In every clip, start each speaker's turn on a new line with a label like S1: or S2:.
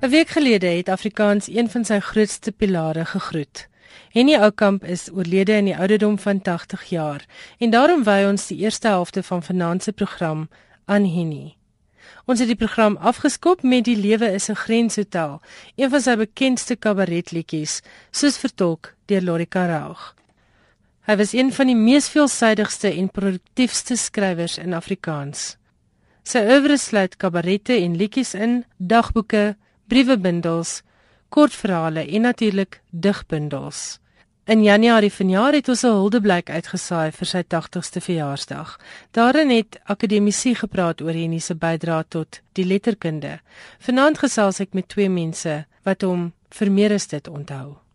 S1: 'n Week gelede het Afrikaans een van sy grootste pilare gegroet. Henny Oukamp is oorlede in die ouderdom van 80 jaar en daarom wy ons die eerste helfte van vanaand se program aan Henny. Ons het die program afgeskop met Die lewe is 'n grenshotel, een van sy bekendste kabaretliedjies, soos vertolk deur Lorika Raug. Hy was een van die mees veelsidigste en produktiefste skrywers in Afrikaans. Sy oeuvre sluit kabarette en liedjies in, dagboeke, briewebundels, kortverhale en natuurlik digbundels. In Januarie vanjaar het ons 'n huldeblyk uitgesaai vir sy 80ste verjaarsdag. Daarin het akademici gepraat oor Henny se bydrae tot die letterkunde. Vanaand gesels ek met twee mense wat hom vir meer as dit onthou.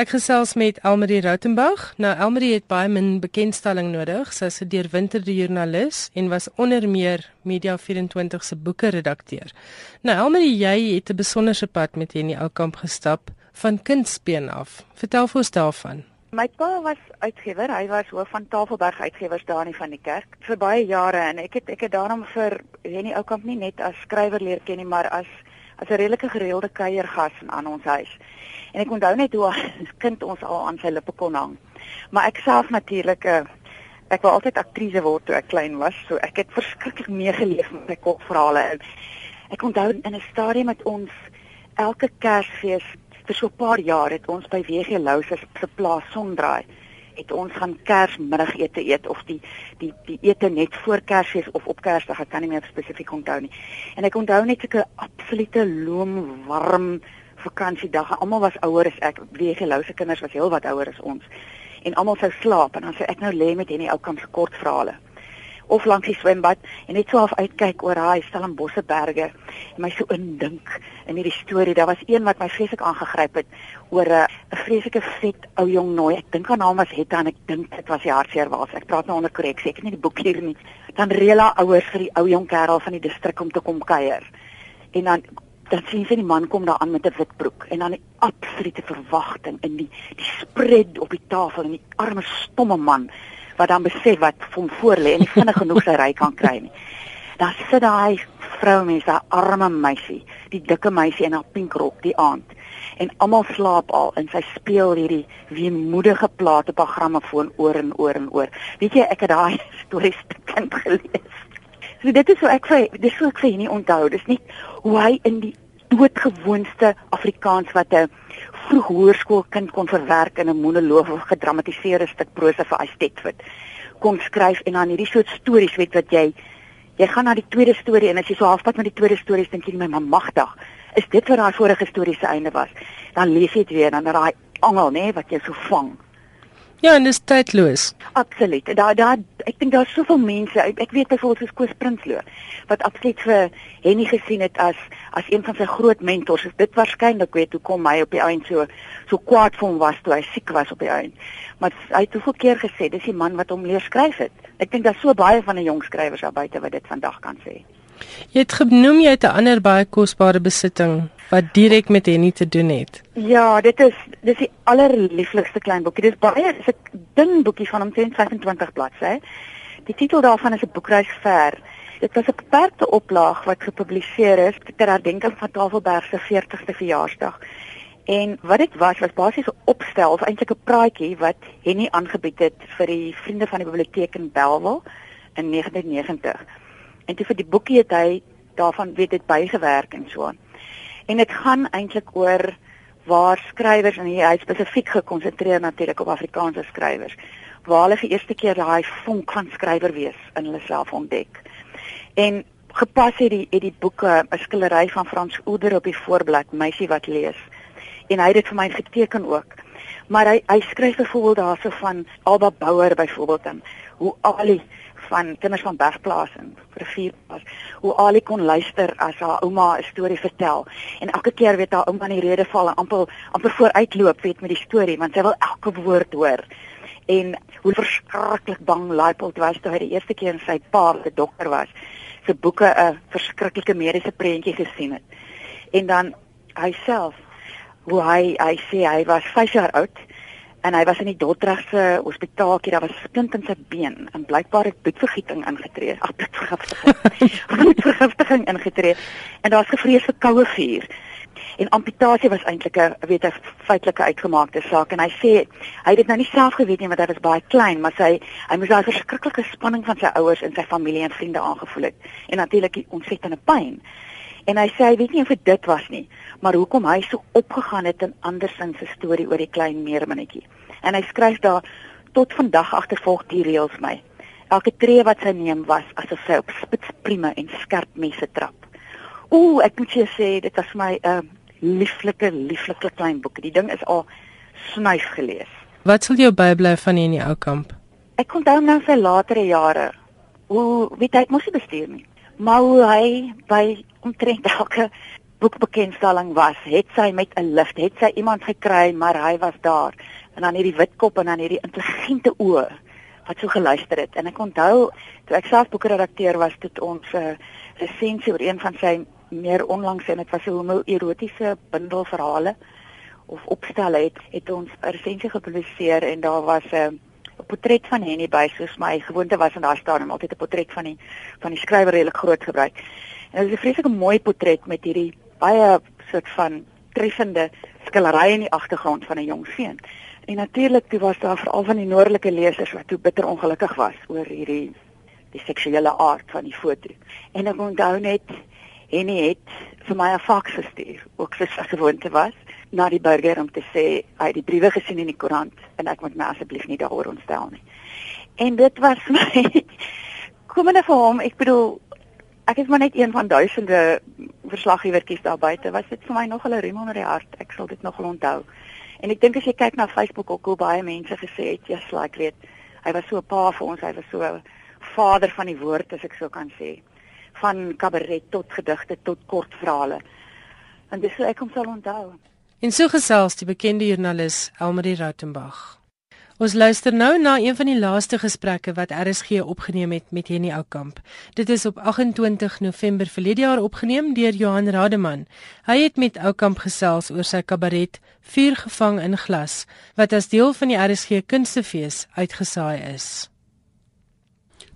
S1: Ek gesels met Elmarie Rautenbach. Nou Elmarie het baie min bekendstelling nodig. Sy is 'n deurwinterde joernalis en was onder meer Media 24 se boeke redakteur. Nou Elmarie, jy het 'n besonderse pad met hierdie ou kamp gestap van kindsbeen af. Vertel vir ons daarvan.
S2: My pa was uitgewer. Hy was hoof van Tafelberg Uitgewers daar in van die kerk vir baie jare en ek het ek het daarom vir hierdie ou kamp nie net as skrywer leer ken nie, maar as as 'n redelike gereelde kuiergas aan ons huis. En ek onthou net hoe as kind ons al aan sy lippe kon hang. Maar ek self natuurlik 'n uh, eh, ek wou altyd aktrise word toe ek klein was, so ek het verskriklik meegeleef met my kokverhale. Ek onthou in 'n stadium met ons elke Kersfees vir so 'n paar jaar het ons by WG Lou se plaas Sondraai het ons gaan Kersmiddagete eet of die die die ete net voor Kersfees of op Kersdag, ek kan nie meer spesifiek onthou nie. En ek onthou net sulke absolute loom warm vakansiedag. Almal was ouer as ek. WG Lou se kinders was heel wat ouer as ons. En almal sou slaap en dan sou ek nou lê met hierdie ou kamp se kortverhale of langs die swembad en net so af uitkyk oor daai Stellenbosse berge en my so indink in hierdie storie. Daar was een wat my vreeslik aangegryp het oor 'n vreeslike vet ou jong nooi. Ek dink haar naam was Hetta en ek dink dit was die hartseer was. Ek praat nou onder korreksie. Ek het nie die boek hier nie. Dan reël haar ouers vir die ou jong kerel van die distrik om te kom kuier. En dan dan sien sy die man kom daar aan met 'n wit broek en dan 'n absolute verwagting in die die spread op die tafel en die arme stomme man wat dan besef wat hom voor lê en nie vinnig genoeg sy ry kan kry nie. Dan sit daai vroumens, daai arme meisie, die dikke meisie in haar pink rok die aand en almal slaap al en sy speel hierdie weemoedige plate programmefoon oor en oor en oor. Weet jy, ek het daai stories te kind gelees. So dit is so ek vir dis so ek vir nie onthou. Dis nie hoe hy in die doodgewoonste Afrikaans wat 'n vroeg hoërskoolkind kon verwerk in 'n monoloog of gedramatiseerde stuk prosa vir Aistetwit kon skryf en dan hierdie soort stories weet wat jy jy gaan na die tweede storie en as jy so halfpad met die tweede stories dink jy my man magtig is dit wat daai vorige storie se einde was? Dan lees jy dit weer dan daai angel nê wat jy so vang
S1: Ja, en dit is tydloos.
S2: Absoluut. Daar daar ek dink daar's soveel mense. Ek, ek weet byvoorbeeld soos Koos Prinsloo wat absoluut vir Henny gesien het as as een van sy groot mentors. Dit waarskynlik weet hoe kom hy op die eind so so kwaad vir hom was toe hy siek was op die eind. Maar hy het hoeveel keer gesê dis die man wat hom leer skryf het. Ek dink daar's so baie van die jong skrywers daar buite wat dit vandag kan sê.
S1: Jy het genoem jy het 'n ander baie kosbare besitting wat direk met Henny te doen het.
S2: Ja, dit is dis die allerlieflikste klein boekie. Dis baie dis 'n dun boekie van omtrent 25 bladsye. Die titel daarvan is 'n boekreis ver. Dit was 'n beperkte oplaag wat gepubliseer is ter herdenking van Tafelberg se 40ste verjaarsdag. En wat dit was was basies 'n opstel of eintlik 'n praatjie wat Henny aangebied het vir die vriende van die biblioteek in Belwel in 1990. En toe vir die boekie het hy daarvan weet dit bygewerk en so aan. En dit gaan eintlik oor waar skrywers en hy spesifiek gekonsentreer natuurlik op Afrikaanse skrywers waar hulle vir eerste keer daai vonk van skrywer wees in hulle self ontdek. En gepas het die het die boeke 'n skillery van Frans Ouder op die voorblad meisie wat lees. En hy het dit vir my geteken ook. Maar hy hy skryf byvoorbeeld daarso van Alba Bouwer byvoorbeeld en hoe Ali van kinders van Bergplaas en Rivierplaas hoe Ali kon luister as haar ouma 'n storie vertel. En elke keer weet haar ouma die rede val en amper amper vooruitloop weet met die storie want sy wil elke woord hoor. En hoe verskriklik bang Laipold was toe hy die eerste keer in sy pa 'n dokter was se boeke 'n verskriklike mediese prentjie gesien het. En dan hy self hoe hy hy sê hy was 5 jaar oud en hy was in die Dordrechtse hospitaaltjie, daar was 'n splint in sy been en blykbaar het bloedvergieting ingetree. Ag, bloedvergiftiging. bloedvergiftiging ingetree. En daar's gevrees vir koue vuur. En amputasie was eintlik 'n weet 'n feitelike uitgemaakte saak en hy sê hy het dit nou nie self geweet nie want hy was baie klein, maar sy hy moes daai verskriklike spanning van sy ouers en sy familie en vriende aangevoel het en natuurlik die ontsettende pyn. En hy sê hy weet nie of dit was nie, maar hoekom hy so opgegaan het in andersins se storie oor die klein meerminnetjie. En hy skryf daar tot vandag agtervolg die reëls my. Elke tree wat sy neem was asof sy op spitsprime en skerp messe trap. Ooh, ek moet sê dit was my 'n uh, lieflike lieflike klein boek. Die ding is al snuif gelees.
S1: Wat sal jou bybly van in die ou kamp?
S2: Ek onthou nou sy latere jare. Hoe weet hy mos nie bestuur nie. Maar hoe hy by omtrent elke boekbekendstalling was, het sy met 'n lift, het sy iemand gekry, maar hy was daar. En dan hierdie wit kop en dan hierdie intelligente oë wat so geluister het. En ek onthou toe ek self boekredakteur was, het ons 'n uh, resensie oor een van sy meer onlangs en dit was 'n homoerotiese bundel verhale of opstel het het ons 'n resensie gepubliseer en daar was 'n uh, 'n portret van Henny by soos my gewoonte was in daai stadium altyd 'n portret van die van die skrywer redelik groot gebruik. En dit is 'n vreeslike mooi portret met hierdie baie soort van treffende skilderye in die agtergrond van 'n jong seun. En natuurlik toe was daar veral van die noordelike lesers wat toe bitter ongelukkig was oor hierdie die seksuele aard van die foto. En ek onthou net Henny het vir my 'n faks gestuur, ook soos sy gewoonte was, na die burger om te sê hy het die briewe gesien in die koerant en ek moet my asseblief nie daaroor ontstel nie. En dit was my komende vir hom, ek bedoel ek is maar net een van duisende verslaggewers daar buite. Was dit vir my nog 'n riem onder die hart. Ek sal dit nog wel onthou. En ek dink as jy kyk na Facebook ook hoe baie mense gesê het, "Jesus, like weet, hy was so 'n pa vir ons, hy was so 'n vader van die woord as ek so kan sê." van kabaret tot gedigte tot kortverhale. En dis hoe ek hom sal onthou.
S1: En so gesels die bekende joernalis Elmarie Rautenbach. Ons luister nou na een van die laaste gesprekke wat RSG opgeneem het met Henny Oukamp. Dit is op 28 November verlede jaar opgeneem deur Johan Rademan. Hy het met Oukamp gesels oor sy kabaret Vuur gevang in glas wat as deel van die RSG Kunstefees uitgesaai is.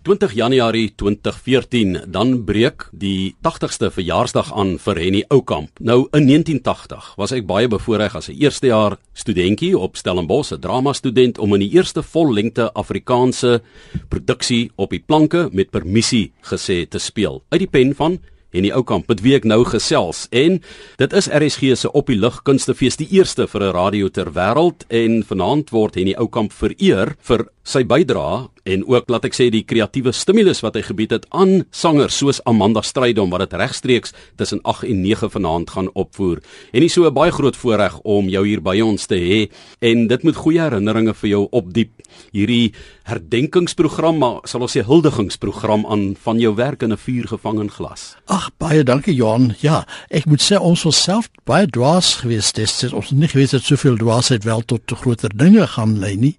S3: 20 Januarie 2014 dan breek die 80ste verjaarsdag aan vir Henny Oukamp. Nou in 1980 was ek baie bevoorreg as 'n eerstejaar studentjie op Stellenbosch, 'n drama student om in die eerste vollengte Afrikaanse produksie op die planke met permissie gesê te speel uit die pen van en die ou kamp met wie ek nou gesels en dit is RSG se op die lig kunstefees die eerste vir 'n radio ter wêreld en vanaand word en die ou kamp vereer vir sy bydrae en ook laat ek sê die kreatiewe stimulus wat hy gebied het aan sangers soos Amanda Strydom wat dit regstreeks tussen 8 en 9 vanaand gaan opvoer. En dis so 'n baie groot voorreg om jou hier by ons te hê en dit moet goeie herinneringe vir jou opdiep. Hierdie herdenkingsprogram, maar sal ons sê huldigingsprogram aan van jou werk in 'n vuur gevang in glas.
S4: Ag baie dankie Johan. Ja, ek moet sê ons was self baie dwaas geweest. Is ons nie geweet dat soveel dwaasheid wel tot groter dinge gaan lei nie.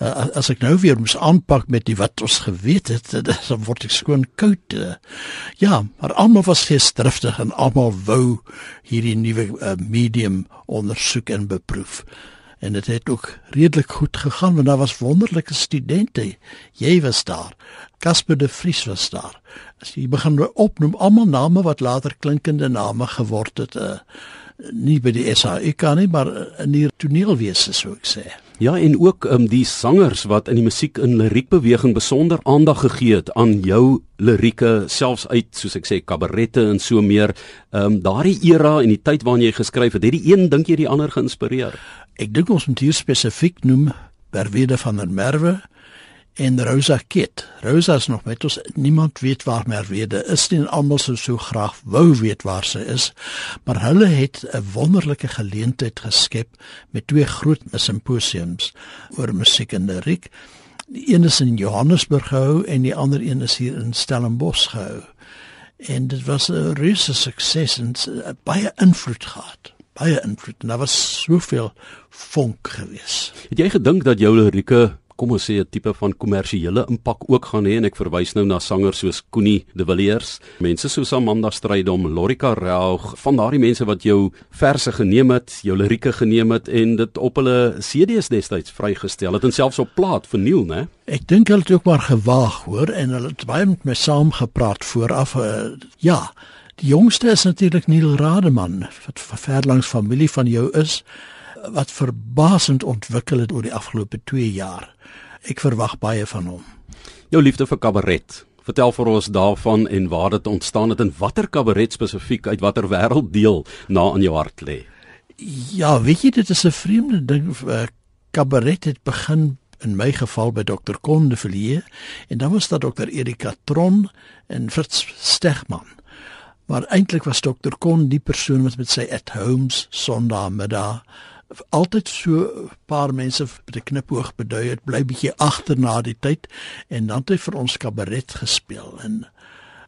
S4: Uh, as ek nou weer moet aanpak met die wat ons geweet het, dan word ek skoon koud. Ja, maar almal was geesdriftig en almal wou hierdie nuwe uh, medium ondersoek en beproef en dit het ook redelik goed gegaan want daar was wonderlike studente. Jy was daar. Casper de Vries was daar. As jy begin opnoem almal name wat later klinkende name geword het, uh, nie by die SAIK nie, maar in die toneelwese sou ek sê.
S3: Ja, en ook um, die sangers wat in die musiek en liriekbeweging besonder aandag gegee het aan jou lirieke, selfs uit soos ek sê kabarette en so meer. Ehm um, daardie era en die tyd waarin jy geskryf het, het die een dink jy die ander geïnspireer?
S4: Ek dink ons moet hier spesifiek noem Berwede van der Merwe en Rosa Kit. Rosa is nog met ons. Niemand weet waar Merwede is nie en almal sou so graag wou weet waar sy is. Maar hulle het 'n wonderlike geleentheid geskep met twee groot simposiums oor musiek en liriek. Die een is in Johannesburg gehou en die ander een is hier in Stellenbosch gehou. En dit was 'n reuse sukses en baie invloed gehad baie invloed en daar was soveel vonk gewees.
S3: Het jy gedink dat jou lirieke kom ons sê 'n tipe van kommersiële impak ook gaan hê en ek verwys nou na sangers soos Koenie de Villiers, mense soos Amanda Strydom, Lorika Raug, van daardie mense wat jou verse geneem het, jou lirieke geneem het en dit op hulle CD's destyds vrygestel het en selfs op plaat verniel, né?
S4: Ek dink hulle het ook maar gewaag, hoor, en hulle het baie met my saam gepraat vooraf. Uh, ja, Die jongste is natuurlik Neil Rademan wat verlangs familie van jou is wat verbasend ontwikkel het oor die afgelope 2 jaar. Ek verwag baie van hom.
S3: Jou liefde vir kabaret. Vertel vir ons daarvan en waar dit ontstaan het en watter kabaret spesifiek uit watter wêrelddeel na in jou hart lê.
S4: Ja, weet jy dit is 'n vreemde ding. Kabaret het begin in my geval by Dr. Konde Verlee en dan was daar Dr. Erika Tron en Fritz Stegman. Maar eintlik was Dr. Kon die persoon wat met sy at homes sondagmiddag altyd so 'n paar mense met 'n knipoog bedui het bly bietjie agter na die tyd en dan het hy vir ons kabaret gespeel en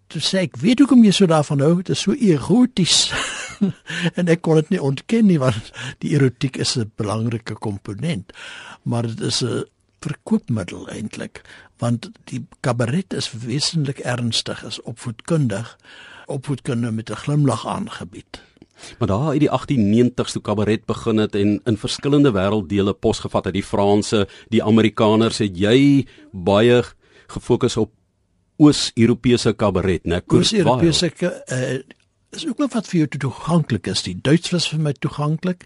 S4: toe sê ek weet hoekom jy so daarvan hou? Dit is so eroties. En ek kon dit nie ontken nie want die erotiek is 'n belangrike komponent maar dit is 'n verkoopmiddel eintlik want die kabaret is wesentlik ernstig is opvoedkundig opvoedkunde met 'n glimlag aangebied
S3: Maar daar uit die 1890s toe kabaret begin het en in verskillende wêrelddele posgevat het die Franse, die Amerikaners het jy baie gefokus op Oos-Europese kabaret, né?
S4: Oos-Europese uh, is ook wat vir jou toeganklik is. Die Duits was vir my toeganklik,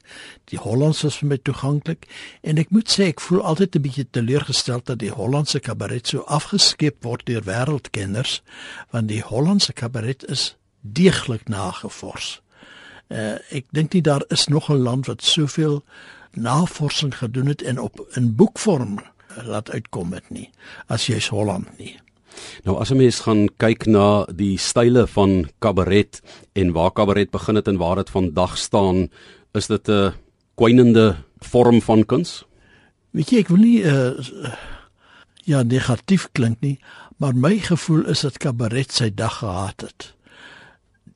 S4: die Hollands was vir my toeganklik en ek moet sê ek voel altyd 'n bietjie teleurgesteld dat die Hollandse kabaret so afgeskeep word deur wêreldkenners, want die Hollandse kabaret is deeglik nagevors. Uh, ek dink nie daar is nog 'n land wat soveel navorsing gedoen het en op in boekvorm laat uitkom het nie as jy's Holland nie.
S3: Nou as 'n mens gaan kyk na die style van kabaret en waar kabaret begin het en waar dit vandag staan, is dit 'n kwynende vorm van kuns?
S4: Weet jy, ek wil nie uh, ja negatief klink nie, maar my gevoel is dat kabaret sy dag gehad het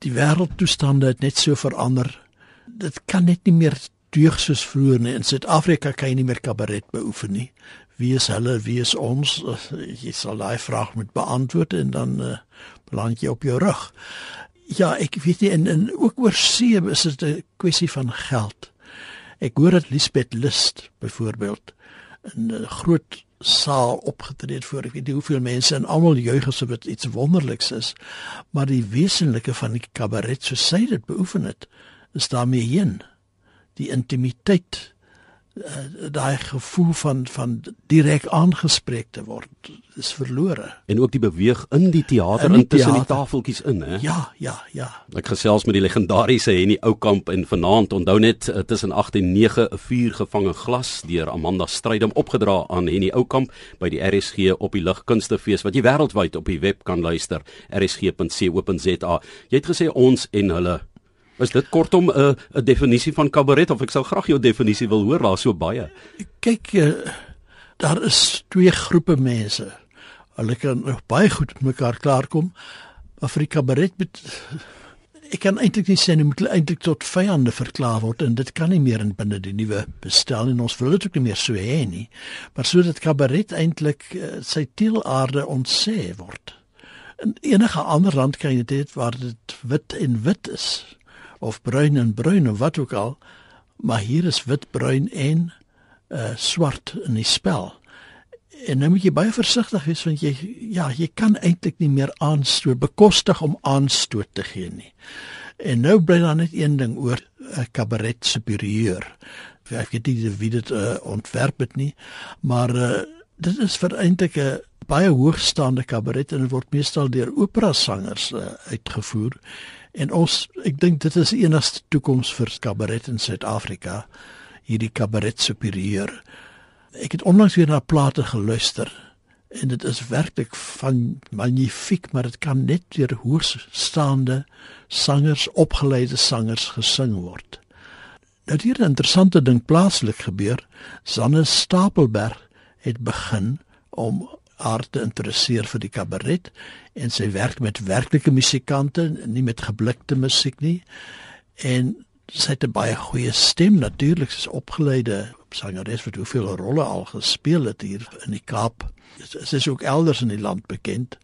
S4: die wêreldtoestande het net so verander. Dit kan net nie meer deug soos vroeër nie. In Suid-Afrika kan jy nie meer kabaret beoefen nie. Wie is hulle? Wie is ons? Jy sal daai vraag moet beantwoord en dan uh, beland jy op jou rug. Ja, ek weet nie en, en ook oor see is dit 'n kwessie van geld. Ek hoor dat Lisbeth List byvoorbeeld 'n groot saal opgetree het voor ek weet nie hoeveel mense en almal juig asof dit iets wonderliks is. Maar die wesenlike van die kabaret so sy dit beoefen het is daarmee heen. Die intimiteit daai gevoel van van direk aangespreek te word is verlore.
S3: En ook die beweeg in die teater in tussen die tafeltjies in hè?
S4: Ja ja ja.
S3: Ek gesels met die legendariese Henny Oukamp en vanaand onthou net uh, tussen 8 en 9 'n vuur gevange glas deur Amanda Strydom opgedra aan Henny Oukamp by die RSG op die Ligkunstefees wat jy wêreldwyd op die web kan luister rsg.co.za jy het gesê ons en hulle Is dit kortom 'n uh, 'n definisie van kabaret of ek sou graag jou definisie wil hoor daar so baie.
S4: Kyk, uh, daar is twee groepe mense. Hulle kan nog baie goed met mekaar klaarkom. Die kabaret met ek kan eintlik nie sê hulle moet eintlik tot vyande verklaar word en dit kan nie meer in binne die nuwe bestel en ons wil dit ook nie meer so hê nie. Maar sodat kabaret eintlik uh, sy teelaarde ontsê word. In enige ander land kan jy dit waar dit wit en wit is of bruin en bruin of wat ook al, maar hier is wit, bruin en uh swart in die spel. En nou moet jy baie versigtig wees want jy ja, jy kan eintlik nie meer aanstoot bekostig om aanstoot te gee nie. En nou bly daar net een ding oor 'n uh, kabaret superieur. Ek weet nie wie dit uh, ontwerp het nie, maar uh, dit is vir eintlik 'n baie hoogstaande kabaret en word meestal deur opera sangers uh, uitgevoer En ons ek dink dit is die enigste toekoms vir kabaret in Suid-Afrika, hierdie kabaret superieur. Ek het onlangs weer na plate geluister en dit is werklik van magnifiek, maar dit kan net deur hoogstaande sangers, opgeleide sangers gesing word. Dat hier 'n interessante ding plaaslik gebeur, Sanne Stapelberg het begin om haar te interesseer vir die kabaret en sy werk met werklike musikante, nie met geblikte musiek nie. En sy het 'n baie goeie stem natuurlik, sy is opgeleide sangeres wat hoeveel rolle al gespeel het hier in die Kaap. Sy is ook elders in die land bekend.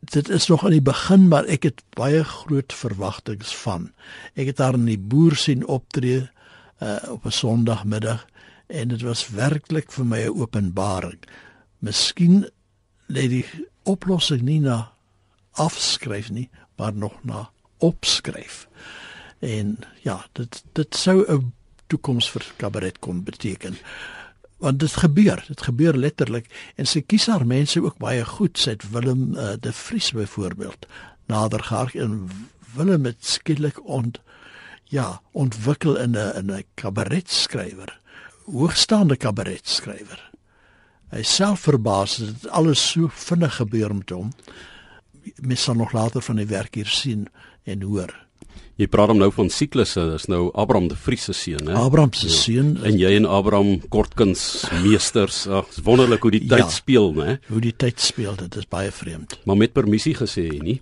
S4: Dit is nog aan die begin, maar ek het baie groot verwagtinge van. Ek het haar in die boer sien optree uh, op 'n Sondagmiddag en dit was werklik vir my 'n openbaring. Miskien lê die oplossing nie na afskryf nie, maar nog na opskryf. En ja, dit dit sou 'n toekoms vir kabaret kon beteken. Want dit gebeur, dit gebeur letterlik en sy kies haar mense ook baie goed, sy het Willem uh, de Vries byvoorbeeld nader gehaal en Willem het skielik ont ja, ontwikkel in 'n in 'n kabaretskrywer, hoogstaande kabaretskrywer. Hy self verbaas dat dit alles so vinnig gebeur met hom. Mens sal nog later van die werk hier sien en hoor.
S3: Jy praat hom nou van siklusse, dis nou Abraham de Vries se seun, hè?
S4: Abraham se ja. seun.
S3: En jy en Abraham kortkuns meesters. Ag, dis wonderlik hoe die tyd ja, speel, né?
S4: Hoe die tyd speel, dit is baie vreemd.
S3: Maar met permissie gesê, nie?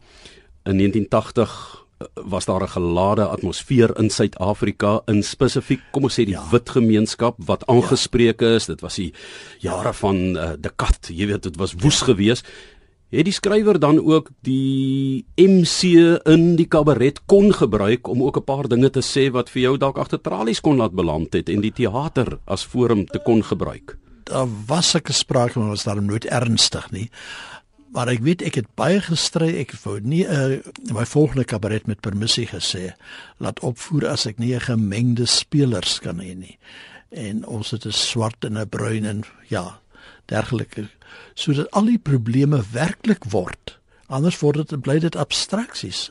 S3: In 1980 eh, was daar 'n gelade atmosfeer in Suid-Afrika in spesifiek kom ons sê die ja. wit gemeenskap wat aangespreek is dit was die jare van uh, de kat jy weet dit was woes ja. geweest het die skrywer dan ook die MC in die kabaret kon gebruik om ook 'n paar dinge te sê wat vir jou dalk agter tralies kon laat beland het en die teater as forum te kon gebruik.
S4: Daar was ek gespreek maar was daar nooit ernstig nie. Maar ek weet ek het baie gestry ek wou nie uh, my volgende kabaret met permissie gesê laat opvoer as ek nie 'n gemengde spelers kan hê nie. En ons het 'n swart en 'n bruin en ja, dergelike sodat al die probleme werklik word. Anders word dit bly dit abstraksies.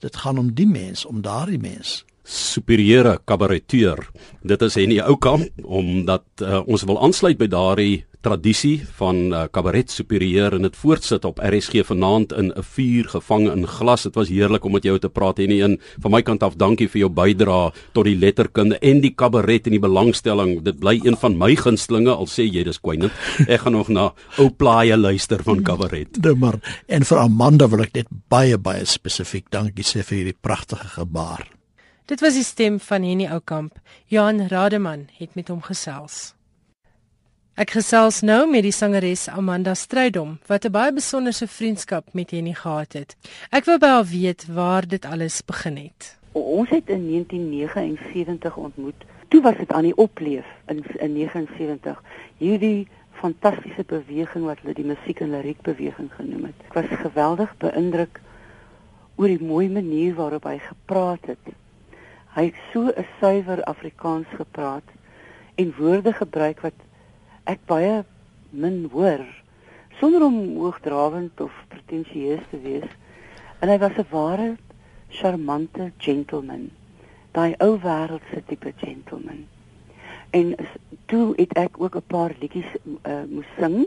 S4: Dit gaan om die mens, om daardie mens
S3: superieure kabareteur. Dit is in die ou kamp omdat uh, ons wil aansluit by daardie tradisie van kabaret uh, superieur en dit voortsit op RSG vanaand in 'n vuur gevange in glas. Dit was heerlik om met jou te praat en in van my kant af dankie vir jou bydrae tot die letterkunde en die kabaret en die belangstelling. Dit bly een van my gunstlinge al sê jy dis kwynend. Ek gaan nog na ou plaaie luister van kabaret.
S4: Nee maar en vir Amanda wil ek net baie baie spesifiek dankie sê vir hierdie pragtige gebaar.
S1: Dit was die stem van Henny Oukamp. Johan Rademan het met hom gesels. Ek gesels nou met die sangeres Amanda Strydom wat 'n baie besonderse vriendskap met Henny gehad het. Ek wou by haar weet waar dit alles begin het.
S5: Ons het in 1979 ontmoet. Toe was dit aan die opleef in in 79. Hierdie fantastiese beweging wat hulle die musiek en liriek beweging genoem het. Ek was geweldig beïndruk oor die mooi manier waarop hy gepraat het Hy het so 'n suiwer Afrikaans gepraat en woorde gebruik wat ek baie min hoor sonder om hoogdrawend of pretensieus te wees. En hy was 'n ware charmante gentleman. Daai ou wêreldse tipe gentleman. En toe het ek ook 'n paar liedjies uh, moes sing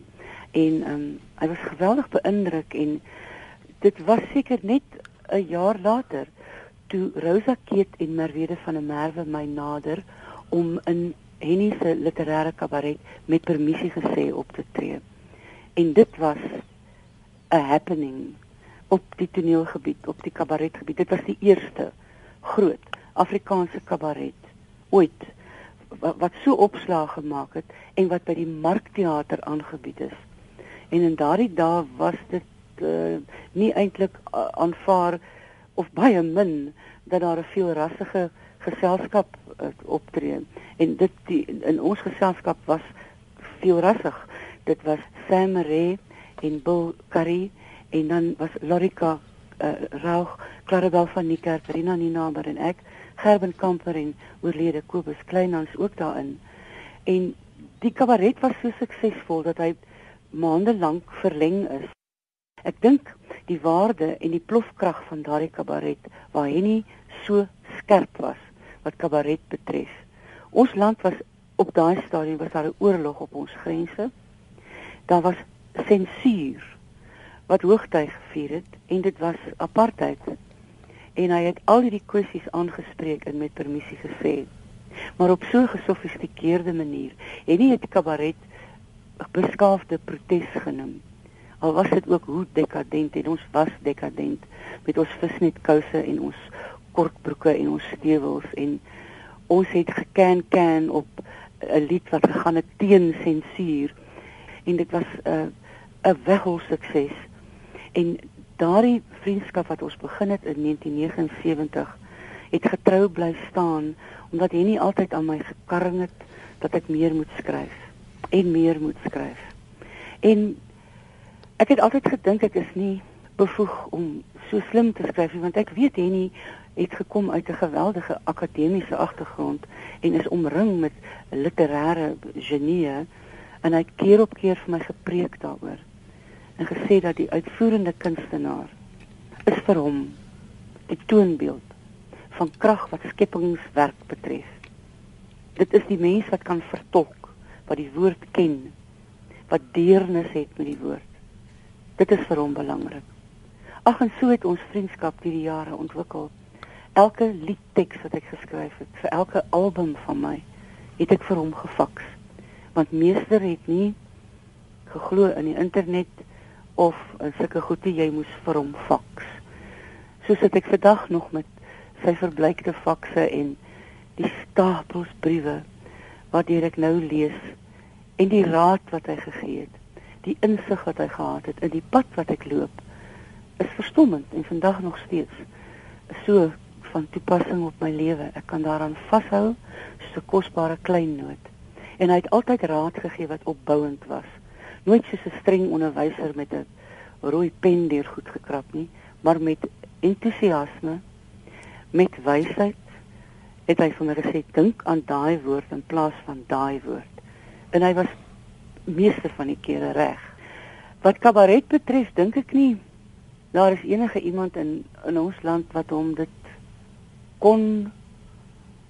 S5: en um, hy was geweldig beïndruk en dit was seker net 'n jaar later toe Rosa Keet en Merwede van der Merwe my nader om in Henny se literêre kabaret met permissie gesê op te tree. En dit was 'n happening op die toneelgebied, op die kabaretgebied. Dit was die eerste groot Afrikaanse kabaret ooit wat, so opslag gemaak het en wat by die Markteater aangebied is. En in daardie dae was dit uh, nie eintlik uh, aanvaar of baie min dat daar 'n veelrassige geselskap uh, optree. En dit die, in ons geselskap was veelrassig. Dit was Sam Ray en Bill Curry en dan was Lorika uh, Rauch Clarabel van Niekerk Rina Ninaber en ek Gerben Kamper en oorlede Kobus Kleinhans ook daarin. En die kabaret was so suksesvol dat hy maande lank verleng is. Ek dink die waarde en die plofkrag van daardie kabaret waar hy nie so skerp was wat kabaret betref. Ons land was op daai stadium was daar 'n oorlog op ons grense. Daar was sensuur wat hoogtyd gevier het en dit was apartheid. En hy het al hierdie kwessies aangespreek en met permissie gesê. Maar op so 'n gesofistikeerde manier. En nie het kabaret beskaafde protes genoem al was dit ook hoe dekadent en ons was dekadent met ons visnetkouse en ons kortbroeke en ons stewels en ons het geken kan op 'n lied wat gegaan het teen sensuur en dit was 'n uh, 'n weghol sukses en daardie vriendskap wat ons begin het in 1979 het getrou bly staan omdat hy nie altyd aan my gekarring het dat ek meer moet skryf en meer moet skryf. En Ek het altyd gedink ek is nie bevoeg om so slim te skryf want ek weet Henny het gekom uit 'n geweldige akademiese agtergrond en is omring met literêre genieë en hy keer op keer vir my gepreek daaroor en gesê dat die uitvoerende kunstenaar is vir hom die toonbeeld van krag wat skepingswerk betref. Dit is die mens wat kan vertolk, wat die woord ken, wat deernis het met die woord. Dit is vir hom belangrik. Ag en so het ons vriendskap deur die jare ontwikkel. Elke liedteks wat ek geskryf het vir elke album van my, het ek vir hom gefaks. Want meester het nie geglo in die internet of in sulke goede jy moes vir hom faks. Soos dit ek vandag nog met sy verbleikte fakse en die stapels briewe wat ek nou lees en die raad wat hy gegee het, die insig wat hy gehad het in die pad wat ek loop, is verstommend en vandag nog steeds so van toepassing op my lewe. Ek kan daaraan vashou so 'n kosbare klein noot. En hy het altyd raad gegee wat opbouend was nooit soos 'n streng onderwyser met 'n rooi pen deur goed gekrap nie, maar met entoesiasme, met wysheid het hy vir my gesê dink aan daai woord in plaas van daai woord. En hy was meester van die kere reg. Wat kabaret betref, dink ek nie daar is enige iemand in in ons land wat hom dit kon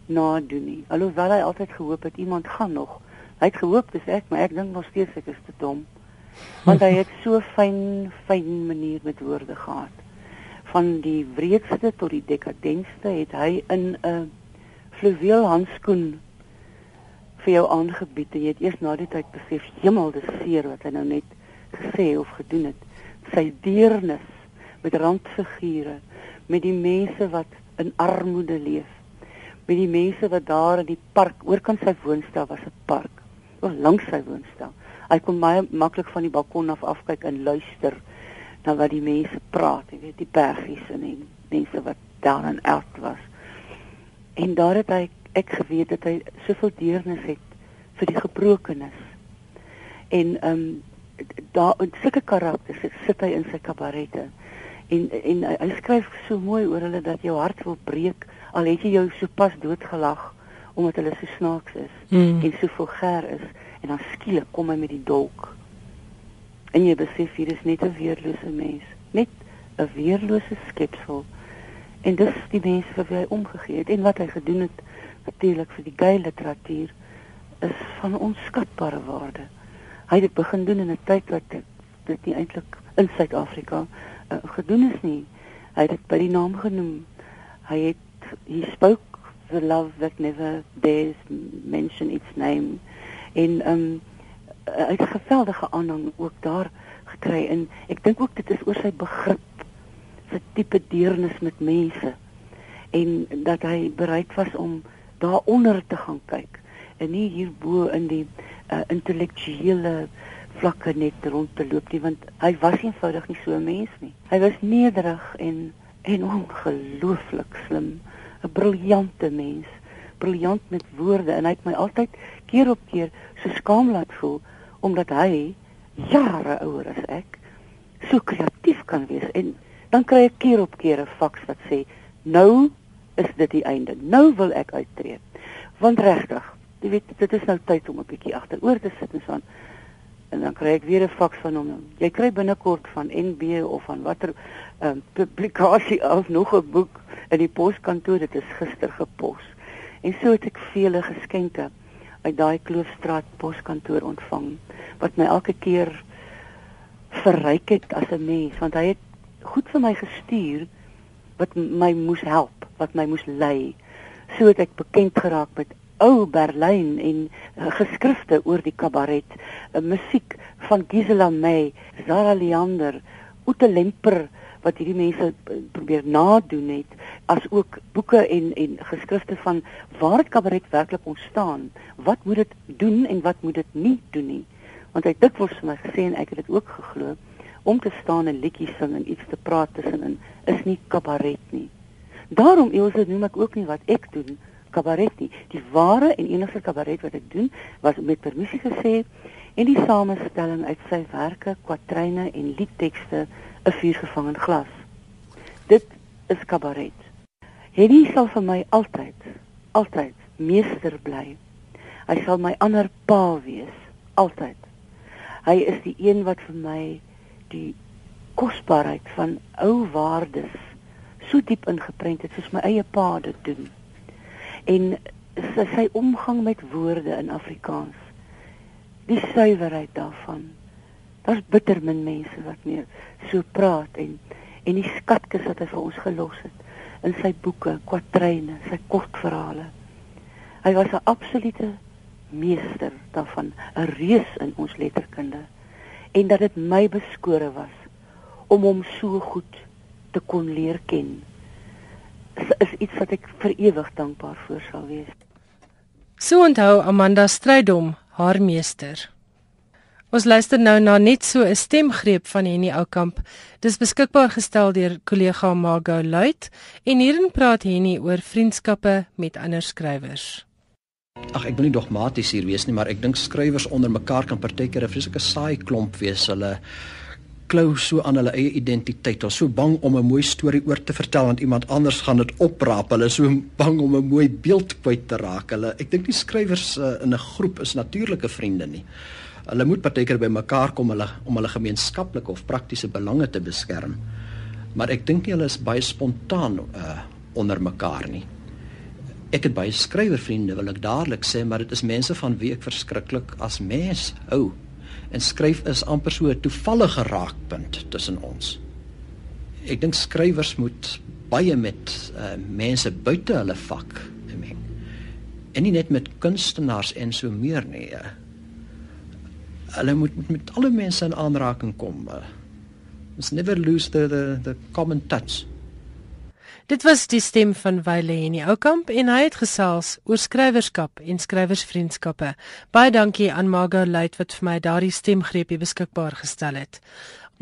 S5: nadoen nie. Alhoewel hy altyd gehoop het iemand gaan nog Hy het gehoop dis ek, maar ek dink nog steeds ek is te dom. Want hy het so fyn fyn manier met woorde gehad. Van die wreedste tot die dekadentste het hy in 'n fluweel handskoen vir jou aangebied en jy het eers na die tyd besef, hemel, dis seer wat hy nou net gesê of gedoen het. Sy deernis met randfigure, met die mense wat in armoede leef, met die mense wat daar in die park, oorkant sy woonstel was 'n park of langs sy woonstel. Hy kon baie maklik van die balkon af afkyk en luister na wat die mense praat, jy weet, die bergies en die mense wat daar in Eld was. En daar het hy ek geweet dat hy soveel deernis het vir die gebrokenes. En ehm um, daar in sulke karakters sit hy in sy kabarette. En en hy skryf so mooi oor hulle dat jou hart wil breek al het jy jou sopas doodgelag omdat hulle so snaaks is mm. en so vulgêr is en dan skielik kom hy met die dolk. En jy besef hier is net 'n weerlose mens, net 'n weerlose skepsel. En dis die mens vir wie hy omgegee het en wat hy gedoen het natuurlik vir die gay literatuur is van onskatbare waarde. Hy het dit begin doen in 'n tyd wat dit, dit nie eintlik in Suid-Afrika uh, gedoen is nie. Hy het dit by die naam genoem. Hy het hy spoke the love that never dares mention its name en um uit geweldige aanhang ook daar gekry en ek dink ook dit is oor sy begrip vir tipe deernis met mense en dat hy bereid was om daaronder te gaan kyk en nie hierbo in die uh, intellektuele vlakke net rond te loop nie want hy was eenvoudig nie so 'n mens nie hy was nederig en en ongelooflik slim 'n briljante mens, briljant met woorde en hy het my altyd keer op keer so skaam laat voel omdat hy jare ouer as ek so kreatief kan wees en dan kry ek keer op keer 'n faks wat sê nou is dit die einde. Nou wil ek uittreë. Want regtig, jy weet dit is nou tyd om 'n bietjie agteroor te sit en so aan. En dan kry ek weer 'n faks van hom. Jy kry binnekort van NB of van watter um, publikasie of nog 'n boek in die poskantoor dit is gister gepos. En so het ek vele geskenke uit daai Kloofstraat poskantoor ontvang wat my elke keer verryk het as 'n mens want hy het goed vir my gestuur wat my moes help, wat my moes lei. So het ek bekend geraak met ou Berlyn en uh, geskrifte oor die kabaret, uh, musiek van Gisela May, Zara Leander, Ute Lemper wat hierdie mense probeer nadoen het as ook boeke en en geskrifte van waar het kabaret werklik ontstaan? Wat moet dit doen en wat moet dit nie doen nie? Want hy dikwels vir my gesê en ek het dit ook geglo om te staan en liedjies sing en iets te praat tussenin is nie kabaret nie. Daarom Elsje noem ek ook nie wat ek doen kabaret nie die ware en enigste kabaret wat ek doen was met permissie gesê en die samestelling uit sy werke, kwatryne en liedtekste 'n vuur gevang in glas. Dit is kabaret. Henny sal vir my altyd, altyd meester bly. Hy sal my ander pa wees, altyd. Hy is die een wat vir my die kosbaarheid van ou waardes so diep ingeprent het soos my eie pa dit doen. En sy, sy omgang met woorde in Afrikaans die suiwerheid daarvan. Daar's bitter min mense wat meer so praat en en die skatkis wat hy vir ons gelos het in sy boeke, kwatryne, sy kortverhale. Hy was 'n absolute meester daarvan, 'n reus in ons letterkunde en dat dit my beskore was om hom so goed te kon leer ken. Is, iets wat ek vir ewig dankbaar voor sal wees.
S1: So onthou Amanda Strydom haar meester. Ons luister nou na net so 'n stemgreep van Henny Oukamp. Dis beskikbaar gestel deur kollega Margo Luit en hierin praat Henny oor vriendskappe met ander skrywers.
S6: Ag ek wil nie dogmaties hier wees nie, maar ek dink skrywers onder mekaar kan partykeer 'n vreeslike saai klomp wees. Hulle klou so aan hulle eie identiteit. Hulle is so bang om 'n mooi storie oor te vertel want iemand anders gaan dit opraap. Hulle is so bang om 'n mooi beeld kwyt te raak. Hulle ek dink die skrywers uh, in 'n groep is natuurlike vriende nie. Hulle moet partykeer by mekaar kom hulle om hulle gemeenskaplike of praktiese belange te beskerm. Maar ek dink hulle is baie spontaan uh, onder mekaar nie. Ek het baie skrywervriende wil ek dadelik sê, maar dit is mense van wie ek verskriklik as mens hou. Oh, en skryf is amper so 'n toevallige raakpunt tussen ons. Ek dink skrywers moet baie met uh, mense buite hulle vak meng. En nie net met kunstenaars en so meer nie. Uh, hulle moet met, met alle mense in aanraking kom. Uh, must never lose the the the common touch.
S1: Dit was die stem van Wile Henny Oukamp en hy het gesels oor skrywerskap en skrywersvriendskappe. Baie dankie aan Margo Luit wat vir my daardie stemgreepie beskikbaar gestel het.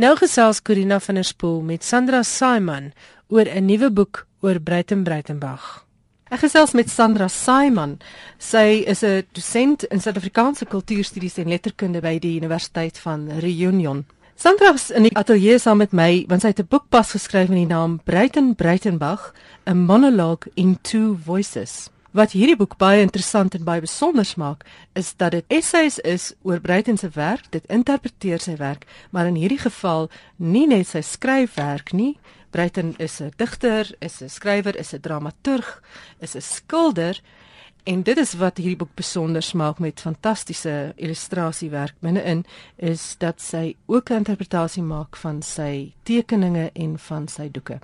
S1: Nou gesels Corina van der Spool met Sandra Simon oor 'n nuwe boek oor Breiten Breitenberg.
S7: Ek gesels met Sandra Simon. Sy is 'n dosent in Suid-Afrikaanse kultuurstudies en letterkunde by die Universiteit van Reunion. Sandra is in die ateljee saam met my want sy het 'n boek pas geskryf met die naam Breiten Breitenbach, a monologue in two voices. Wat hierdie boek baie interessant en baie besonder maak, is dat dit essays is oor Breiten se werk, dit interpreteer sy werk, maar in hierdie geval nie net sy skryfwerk nie. Breiten is 'n digter, is 'n skrywer, is 'n dramaturg, is 'n skilder En dit is wat hierdie boek besonder maak met fantastiese illustrasiewerk binne-in is dat sy ook 'n interpretasie maak van sy tekeninge en van sy doeke.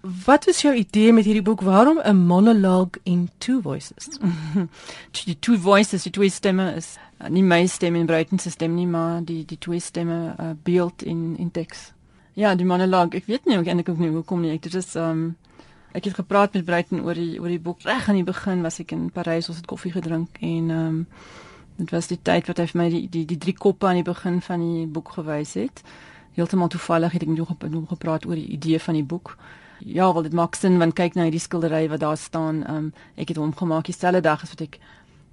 S7: Wat is jou idee met hierdie boek? Waarom 'n monologue in two voices?
S8: die two voices, die twee stemme is uh, nie my stem en Breiten se stem nie, maar die die twee stemme uh, beeld in in teks. Ja, die monologue, ek weet nie ek eintlik hoe kom nie. Ek dit is um Ek het gepraat met Breiten oor die oor die boek reg aan die begin was ek in Parys ons het koffie gedrink en ehm um, dit was die tyd wat hy vir my die die die drie koppe aan die begin van die boek gewys het. Heeltemal toevallig het ek nog nog gepraat oor die idee van die boek. Ja, wel dit maak sin want kyk na hierdie skildery wat daar staan. Ehm um, ek het hom gemaak dieselfde dag as wat ek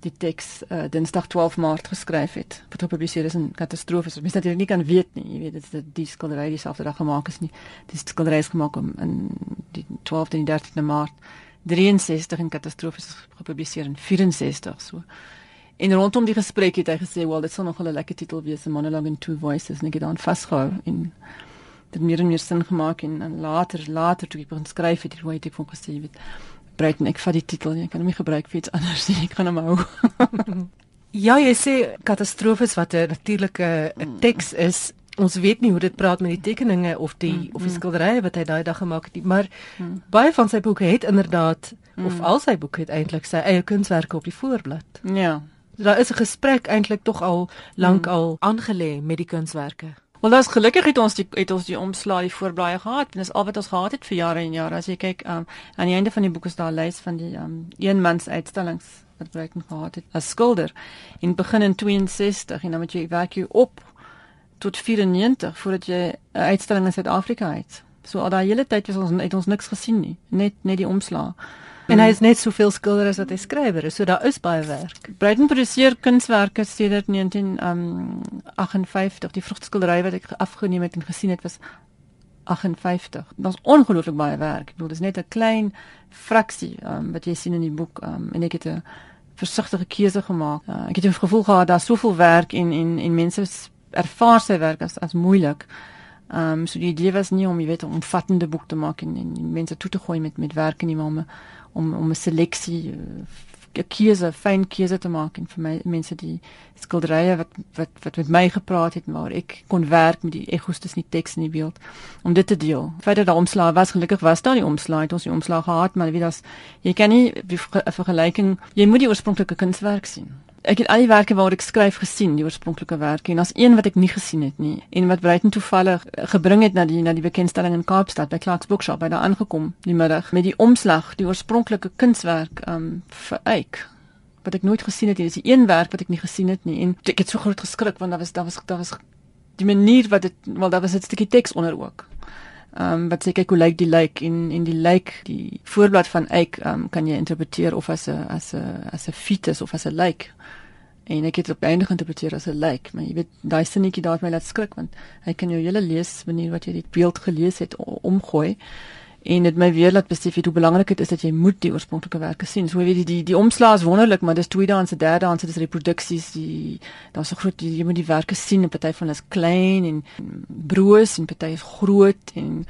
S8: die teks uh, Dinsdag 12 Maart geskryf het. Wat gepubliseer is in Katastrofe. Mens natuurlik nie kan weet nie, jy weet dit is die skildery dieselfde dag gemaak is nie. Die skildery is gemaak om in die 12de en 13de Maart 63 in Katastrofe is gepubliseer in 64 so. En rondom die gesprek het hy gesê, "Wel, dit sal nog 'n lekker titel wees, 'n monologue in two voices." En ek het dan vasgehou en dit meer en meer sin gemaak en, en later later toe ek begin skryf het, het ek hom gesê, "Jy weet, Breiten, ek vat die titel, jy kan hom nie gebruik vir iets anders nie. Ek gaan hom hou.
S7: ja, jy sê katastrofes wat 'n natuurlike teks is. Ons weet nie hoe dit praat met die tekeninge of die mm, of die mm. skilderye wat hy daai dag gemaak het nie, maar mm. baie van sy boeke het inderdaad mm. of al sy boeke het eintlik sy eie kunswerke op die voorblad.
S8: Ja.
S7: Daar is 'n gesprek eintlik tog al lank mm. al aangelê met die kunswerke.
S8: Wel dis gelukkig het ons die het ons die omslae die voorblaaie gehad en dis al wat ons gehad het vir jare en jare. As jy kyk um, aan die einde van die boek is daar 'n lys van die um, eenmans uitstallings wat Breiten gehad het as skilder in begin in 62 en dan moet jy werk jy op tot 94 voordat jy 'n uitstalling in Suid-Afrika het. So al daai hele tyd was ons het ons niks gesien nie, net net die omslae.
S7: En hy is net soveel skilder as wat hy skrywer is, so daar is baie werk.
S8: Breiten produseer kunswerke sedert 1958. Um, die vrugskildery wat ek afgeneem het en gesien het was 58. Daar's ongelooflik baie werk. Ek bedoel dis net 'n klein fraksie um, wat jy sien in die boek um, en ek het 'n versigtige keuse gemaak. Uh, ek het 'n gevoel gehad daar's soveel werk en en en mense ervaar sy werk as as moeilik. Ehm um, so die idee was nie om jy weet 'n omvattende boek te maak en, en mense toe te gooi met met werk in die mame om om 'n seleksie uh, 'n keuse, fyn keuse te maak en vir my mense die skilderye wat wat wat met my gepraat het maar ek kon werk met die egos tussen die teks en die beeld om dit te deel. Feit dat daar omslae was, gelukkig was daar nie omslae, het ons die omslae gehad, maar wie das jy kan nie 'n vergelyking, jy moet die oorspronklike kunswerk sien ek het al die werke waar ek skryf gesien, die oorspronklike werke en as een wat ek nie gesien het nie en wat Breiten toevallig gebring het na die na die bekendstelling in Kaapstad by Clark's Bookshop by daar aangekom die middag met die omslag, die oorspronklike kunswerk um vir Eik wat ek nooit gesien het nie. Dis die een werk wat ek nie gesien het nie en ek het so groot geskrik want daar was daar was daar was die manier wat dit wel daar was 'n stukkie teks onder ook. Ehm um, wat sê kyk hoe lyk die lyk en en die lyk die voorblad van Eik ehm um, kan jy interpreteer of as 'n as 'n as 'n fetus of as 'n lyk. En ek het op eindig geïnterpreteer as 'n lijk, maar jy weet daai sinnetjie daar het my laat skrik want hy kan jou hele lees wanneer wat jy die beeld gelees het omgooi en dit my weer laat besef hoe belangrik dit is dat jy moet die oorspronklike werke sien. So weet jy die die omslag is wonderlik, maar dis tweede en se derde en se dis reproduksies, die daar's so groot jy moet die werke sien, 'n party van hulle is klein en broos en party is groot en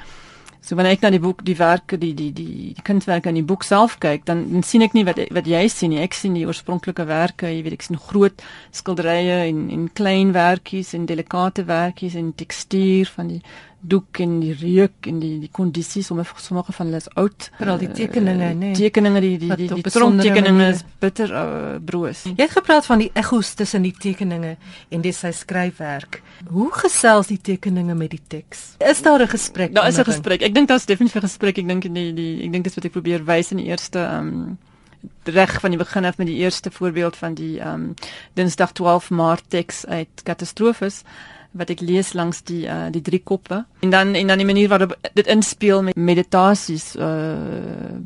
S8: So wanneer ek na die boek, die werke, die die die die kunswerke in die boek self kyk, dan, dan sien ek nie wat wat jy sien nie. Ek sien die oorspronklike werke, jy weet ek sien groot skilderye en en klein werkies en delikate werkies en tekstuur van die doek en die reuk en die die kondisies om sommige van hulle is oud.
S7: Veral die tekeninge nê
S8: nee. tekeninge die die die, die, die tronktekeninge is bitter uh, broos.
S7: Jy het gepraat van die egos tussen die tekeninge en dis sy skryfwerk. Hoe gesels die tekeninge met die teks? Is daar 'n gesprek
S8: daar is 'n gesprek. Ek dink daar's definitief 'n gesprek. Ek dink die die ek dink dis wat ek probeer wys in die eerste um reg van die begin af met die eerste voorbeeld van die um Dinsdag 12 Maart teks uit katastrofes wat ek lees langs die uh, die drie koppe en dan en dan die manier waarop dit inspel met meditasies uh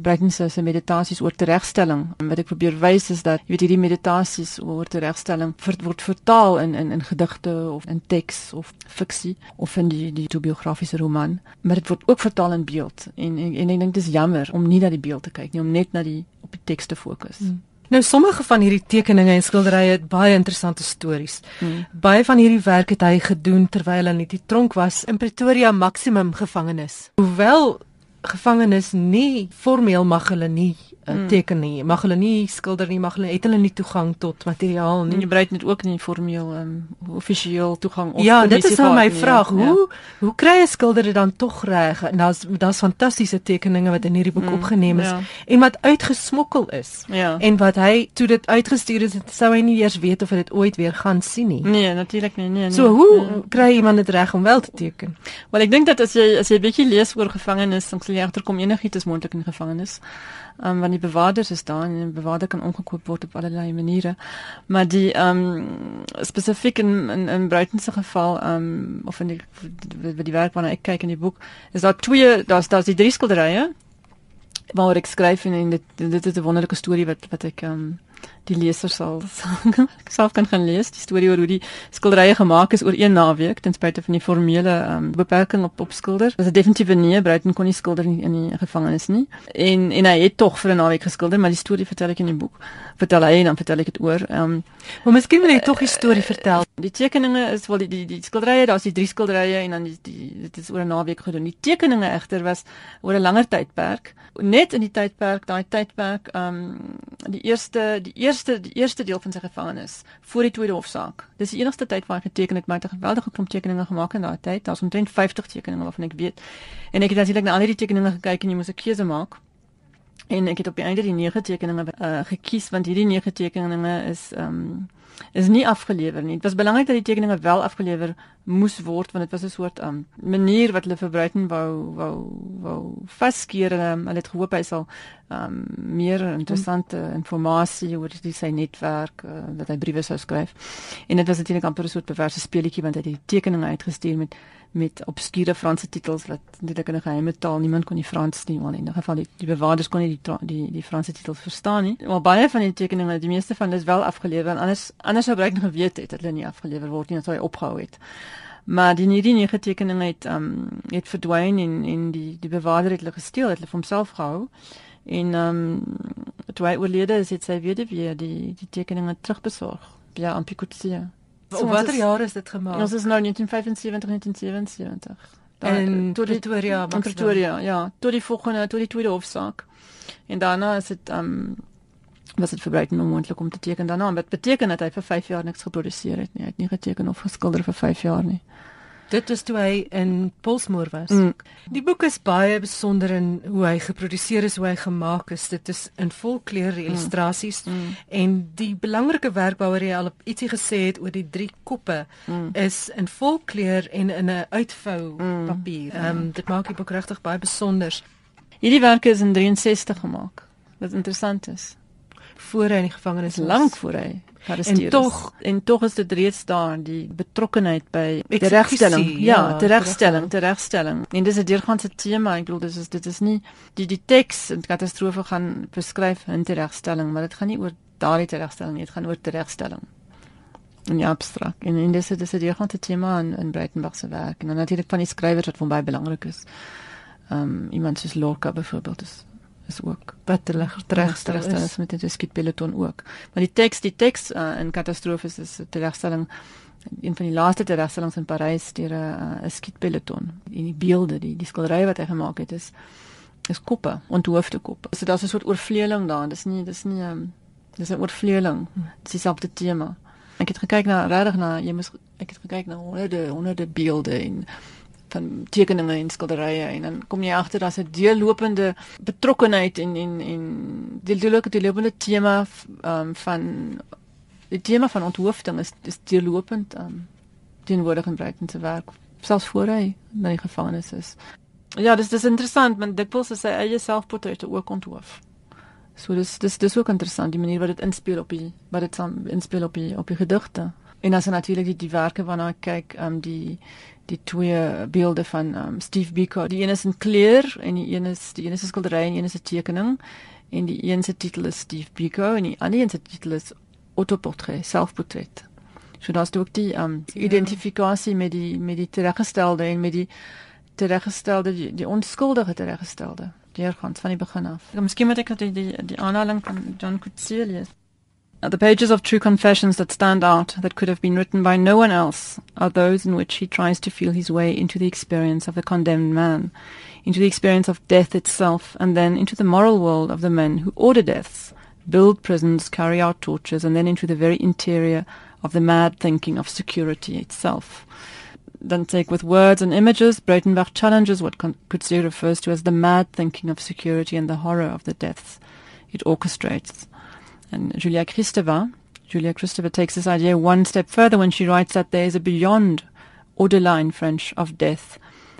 S8: Breiten se se meditasies oor teregstelling en wat ek probeer wys is dat jy weet hierdie meditasies oor teregstelling word vertaal in in in gedigte of in teks of fiksie of in die die autobiografiese roman maar dit word ook vertaal in beeld en en, en ek dink dit is jammer om nie na die beeld te kyk nie om net na die op die teks te fokus. Hmm.
S7: Nou sommige van hierdie tekeninge en skilderye het baie interessante stories. Hmm. Baie van hierdie werk het hy gedoen terwyl hy in die tronk was in Pretoria Maximum gevangenis. Hoewel gevangenes nie formeel mag hulle nie uh, teken nie. Mag hulle nie skilder nie, mag hulle het hulle nie toegang tot materiaal nie.
S8: En jy bereid net ook nie formeel um, ehm, offisieel toegang
S7: op. Ja, dit is nou my vraag. Nie, hoe ja. hoe kry 'n skilder dit dan tog reg? En daar's daar's fantastiese tekeninge wat in hierdie boek mm, opgeneem is ja. en wat uitgesmokkel is.
S8: Ja.
S7: En wat hy toe dit uitgestuur is, sou hy nie eers weet of hy dit ooit weer gaan sien nie.
S8: Nee, natuurlik nie. Nee, nee.
S7: So hoe nee. kry iemand dit reg om wel te teken?
S8: Wel, ek dink dat as jy as jy 'n bietjie lees oor gevangenes, dan sal jy agterkom enigiets is moontlik in gevangenes um, want die bewaarders is daar en die bewaarder kan omgekoop word op allerlei maniere. Maar die ehm um, spesifiek in in, in Bruiten se geval ehm um, of in die die, die werk waarna ek kyk in die boek, is daar twee daar's daar's die drie skilderye waar ek skryf en, en dit dit is 'n wonderlike storie wat wat ek ehm um, die leser sal self kan gaan lees die storie oor hoe die skilderye gemaak is oor een naweek ten spyte van die formele um, beperking op op skilder. Dit is definitief nie Bruiten kon nie skilder nie in die gevangenis nie. En en hy het tog vir 'n naweek geskilder, maar die storie vertel ek in die boek. Vertel hy en dan vertel ek dit oor. Ehm um,
S7: maar miskien wil jy tog die storie vertel.
S8: Die tekeninge is wel die die, die skilderye, daar's die drie skilderye en dan die, die dit is oor 'n naweek gedoen. Die tekeninge egter was oor 'n langer tydperk. Net in die tydperk, daai tydperk, ehm um, die eerste die eerste die eerste deel van sy gevangenis voor die tweede hofsaak. Dis die enigste tyd waar hy geteken het, maar hy het 'n geweldige klomp tekeninge gemaak in daai tyd. Daar's omtrent 50 tekeninge waarvan ek weet. En ek het natuurlik na al die tekeninge gekyk en jy moet 'n keuse maak. En ek het op die einde die nege tekeninge uh, gekies want hierdie nege tekeninge is ehm um, is nie afgelewer nie. Dit was belangrik dat die tekeninge wel afgelewer moes word want dit was 'n soort um, manier wat hulle vir Bruiten wou wou wou vaskeer en um, hulle het gehoop hy sal um, meer interessante inligting oor die sy netwerk uh, dat hy briewe sou skryf. En dit was natuurlik amper 'n soort bewerse speletjie want hy het die tekeninge uitgestuur met met obskure Franse titels wat eintlik in 'n geheime taal niemand kon die Frans nie, want in 'n geval die, die bewaarders kon nie die die die Franse titels verstaan nie. Maar baie van die tekeninge, die meeste van hulle is wel afgelewer en anders anders sou Breiten geweet het dat hulle nie afgelewer word nie, dat hy opgehou het. Maar die nie die nie getekeninge het um het verdwyn en en die die bewaarder het hulle gesteel, het hulle vir homself gehou. En um toe hy oorlede is, het sy weer die die tekeninge terugbesorg. Ja, Ampikutsia.
S7: So, watter jaar is dit gemaak?
S8: Ons is nou 1975, 1977.
S7: En tot Pretoria,
S8: in Pretoria, ja, tot die volgende, tot die tweede hofsaak. En daarna is dit um was dit verbreek onmoontlik om te teken daarna, wat beteken dat hy vir 5 jaar niks geproduseer het nie. Hy het nie geteken of geskilder vir 5 jaar nie.
S7: Dit was toe hy in Polsmoor was. Mm. Die boek is baie besonder in hoe hy geproduseer is, hoe hy gemaak is. Dit is in volkleur mm. illustrasies mm. en die belangrike werk waaroor hy al ietsie gesê het oor die drie koppe mm. is in volkleur en in 'n uitvou mm. papier. Ehm um, dit maak die boek regtig baie besonder.
S8: Hierdie werk is in 63 gemaak. Wat interessant is.
S7: Voor hy in die gevangenis was.
S8: Lank voor hy
S7: en tog
S8: en tog is dit reeds daar die betrokkenheid by die regstelling ja, ja die regstelling die regstelling en dis 'n deurgaande tema. Ek bedoel dis is dit is nie die die teks en katastrofe gaan beskryf in die regstelling maar dit gaan nie oor daardie regstelling nie. Dit gaan oor die regstelling en ja abstrakt en en dis dis 'n deurgaande tema in in Breitenberg se werk. En dan natuurlik van die skrywers wat van baie belangrik is. Ehm um, iemand soos Lorca byvoorbeeld is is ook
S7: wat hulle teregstel
S8: is met die skietpeloton ook. Maar die teks, die teks uh, in katastrofes is 'n teregstelling een van die laaste teregstellings in Parys deur 'n uh, skietpeloton. En die beelde, die die skilderye wat hy gemaak het is is koppe, onthoofde koppe. So daar's 'n soort oorvleueling daar. Dis nie dis nie 'n um, dis 'n oorvleueling. Dis dieselfde tema. Ek het gekyk na regtig na jy moet ek het gekyk na honderde honderde beelde en van tekeninge en skilderye en dan kom jy agter daar's 'n deurlopende betrokkenheid en en en die deurlopende deurlopende tema um, van die tema van onthoofding is is deurlopend um, teenwoordig in Breiten se werk selfs voor hy na die gevangenis is. Ja, dis dis interessant, want dikwels is sy eie selfportrette ook onthoof. So dis dis dis ook interessant die manier wat dit inspel op die wat dit inspel op die op die gedigte. En as jy natuurlik die, die werke waarna ek kyk, ehm um, die die twee beelde van um, Steve Biko. Die een is in kleur en die een is die een is 'n skildery en een is 'n tekening en die een se titel is Steve Biko en die ander een se titel is Autoportret, selfportret. So daar's ook die um, ja. identifikasie met die met die tereggestelde en met die tereggestelde die, die onskuldige tereggestelde. Deur gaan van die begin af. Miskien moet ek die die, die aanhaling van John Coetzee lees. The pages of true confessions that stand out, that could have been written by no one else, are those in which he tries to feel his way into the experience of the condemned man, into the experience of death itself, and then into the moral world of the men who order deaths, build prisons, carry out tortures, and then into the very interior of the mad thinking of security itself. Then take with words and images, Breitenbach challenges what Coetzee refers to as the mad thinking of security and the horror of the deaths it orchestrates. And Julia Kristeva, Julia Kristeva takes this idea one step further when she writes that there is a beyond order in French of death,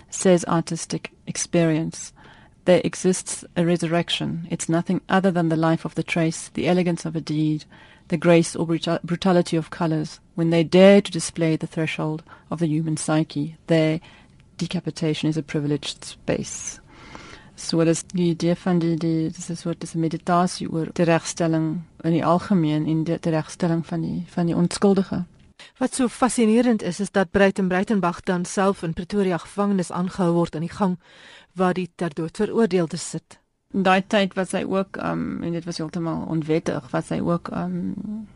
S8: says artistic experience. There exists a resurrection. It's nothing other than the life of the trace, the elegance of a deed, the grace or brutality of colors. When they dare to display the threshold of the human psyche, There, decapitation is a privileged space. So dis die idee van die die dis 'n soort dis 'n meditasie oor die regstelling in die algemeen en die, regstelling van die van die onskuldige.
S7: Wat so fascinerend is is dat Breiten Breitenbach dan self in Pretoria gevangenis aangehou word in die gang waar die ter dood veroordeelde sit.
S8: In daai tyd was hy ook um en dit was heeltemal onwettig was hy ook um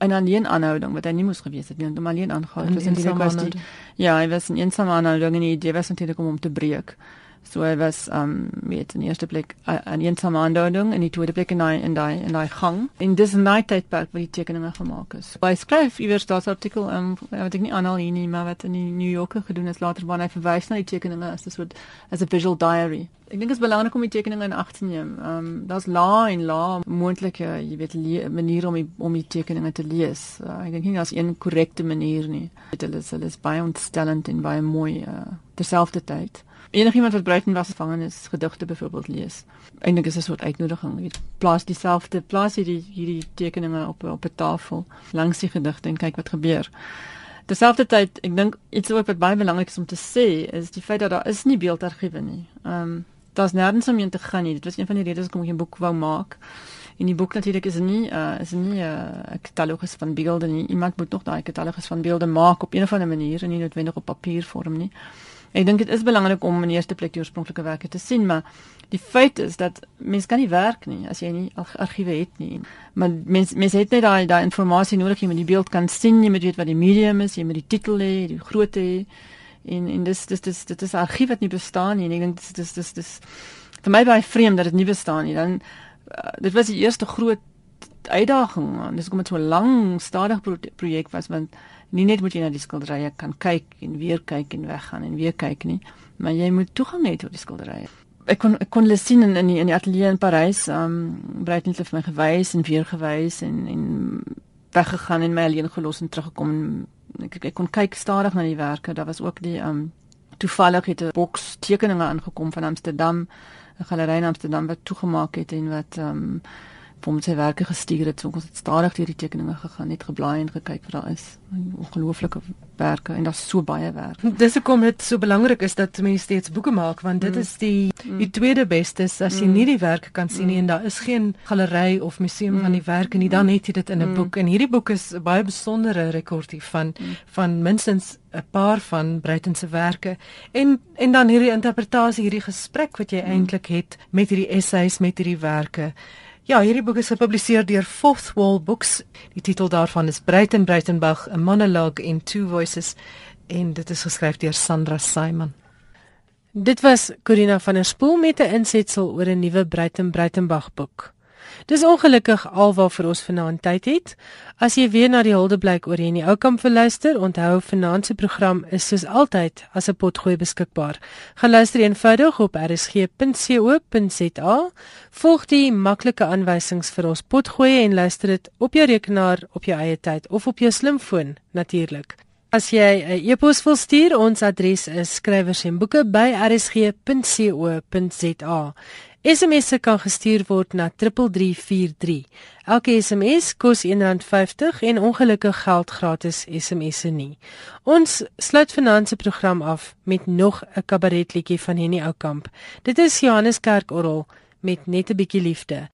S8: 'n alleen aanhouding wat hy nie moes gewees het nie, hom alleen aangehou. Dit was eintlik was die Ja, hy was 'n eensame aanhouding en die idee was natuurlik om hom te breek So hy was um weet in die eerste plek 'n eensame aanduiding en die tweede plek in daai in daai in daai gang. En dis 'n night tydperk waar die tekeninge gemaak is. Hy skryf iewers daardie artikel um wat ek nie aanhaal hier nie, maar wat in die New Yorker gedoen is later waar hy verwys na die tekeninge as 'n soort as 'n visual diary. Ek dink dit is belangrik om die tekeninge in ag te neem. Um daar's la en la moontlike, jy weet, maniere om die, om die tekeninge te lees. Uh, ek dink nie daar's een korrekte manier nie. Dit is hulle is baie ontstellend en baie mooi uh terselfdertyd enigiemand wat Bruiten was gevangen is gedigte byvoorbeeld lees. Eindelik is 'n soort uitnodiging. Jy plaas dieselfde plaas hierdie hierdie tekeninge op op 'n tafel langs die gedigte en kyk wat gebeur. Terselfdertyd, ek dink iets wat baie belangrik is om te sê, is die feit dat daar is nie beeldargiewe nie. Ehm um, daar's nêrens om in te gaan nie. Dit was een van die redes hoekom ek 'n boek wou maak. In die boek natuurlik is nie uh, is nie 'n uh, katalogus van beelde nie. Iemand moet nog daai katalogus van beelde maak op 'n of ander manier en nie noodwendig op papiervorm nie. Ek dink dit is belangrik om in eerste plek die oorspronklike werke te sien, maar die feit is dat mens kan nie werk nie as jy nie argiewe het nie. Maar mens mens het net daai daai inligting nodig om die beeld kan sien, jy moet weet wat die medium is, jy moet die titel hê, die grootte hê. En en dis dis dis dit is argief wat nie bestaan nie. En ek dink dis dis dis dis vir my baie vreemd dat dit nie bestaan nie. Dan uh, dit was die eerste groot uitdaging. Dis kom met so 'n lang stadig projek was want nie net moet jy na die skilderye kan kyk en weer kyk en weggaan en weer kyk nie, maar jy moet toegang hê tot die skilderye. Ek kon ek kon hulle sien in in die, in die ateljee in Parys, ehm um, Breiten het vir my gewys en weer gewys en en weggegaan en my alleen gelos en teruggekom. Ek ek kon kyk stadig na die werke. Daar was ook die ehm um, toevallig het 'n boks tekeninge aangekom van Amsterdam, 'n galery in Amsterdam wat toegemaak het en wat ehm um, vir ons sy werke gestuur het. So ons het stadig deur die tekeninge gegaan, net geblaai en gekyk wat daar is. Ongelooflike werke en daar's so baie werk.
S1: Dis hoekom dit so belangrik is dat mense steeds boeke maak want dit mm. is die mm. die tweede beste as jy mm. nie die werke kan sien nie mm. en daar is geen galery of museum mm. van die werke nie, dan het jy dit in 'n mm. boek. En hierdie boek is 'n baie besondere rekordie van mm. van minstens 'n paar van Bruiten se werke en en dan hierdie interpretasie, hierdie gesprek wat jy mm. eintlik het met hierdie essays, met hierdie werke. Ja, hierdie boek is gepubliseer deur Fourth Wall Books. Die titel daarvan is Breiten Breitenbach: A Monologue in Two Voices en dit is geskryf deur Sandra Simon. Dit was Corina van der Spool met 'n insetsel oor 'n nuwe Breiten Breitenbach boek. Dis ongelukkig alwaar vir ons vanaand tyd het. As jy weer na die huldeblyk oor in die ou kamp verluister, onthou vanaand se program is soos altyd as 'n potgooi beskikbaar. Gaan luister eenvoudig op rsg.co.za. Volg die maklike aanwysings vir ons potgooi en luister dit op jou rekenaar op jou eie tyd of op jou slimfoon natuurlik. As jy 'n e-pos wil stuur, ons adres is skrywers SMS'e kan gestuur word na 3343. Elke SMS kos R1.50 en ongelukkig geld gratis SMS'e nie. Ons sluit vanaand se program af met nog 'n kabaretliedjie van Henny Oukamp. Dit is Johannes Kerkorrel met net 'n bietjie liefde.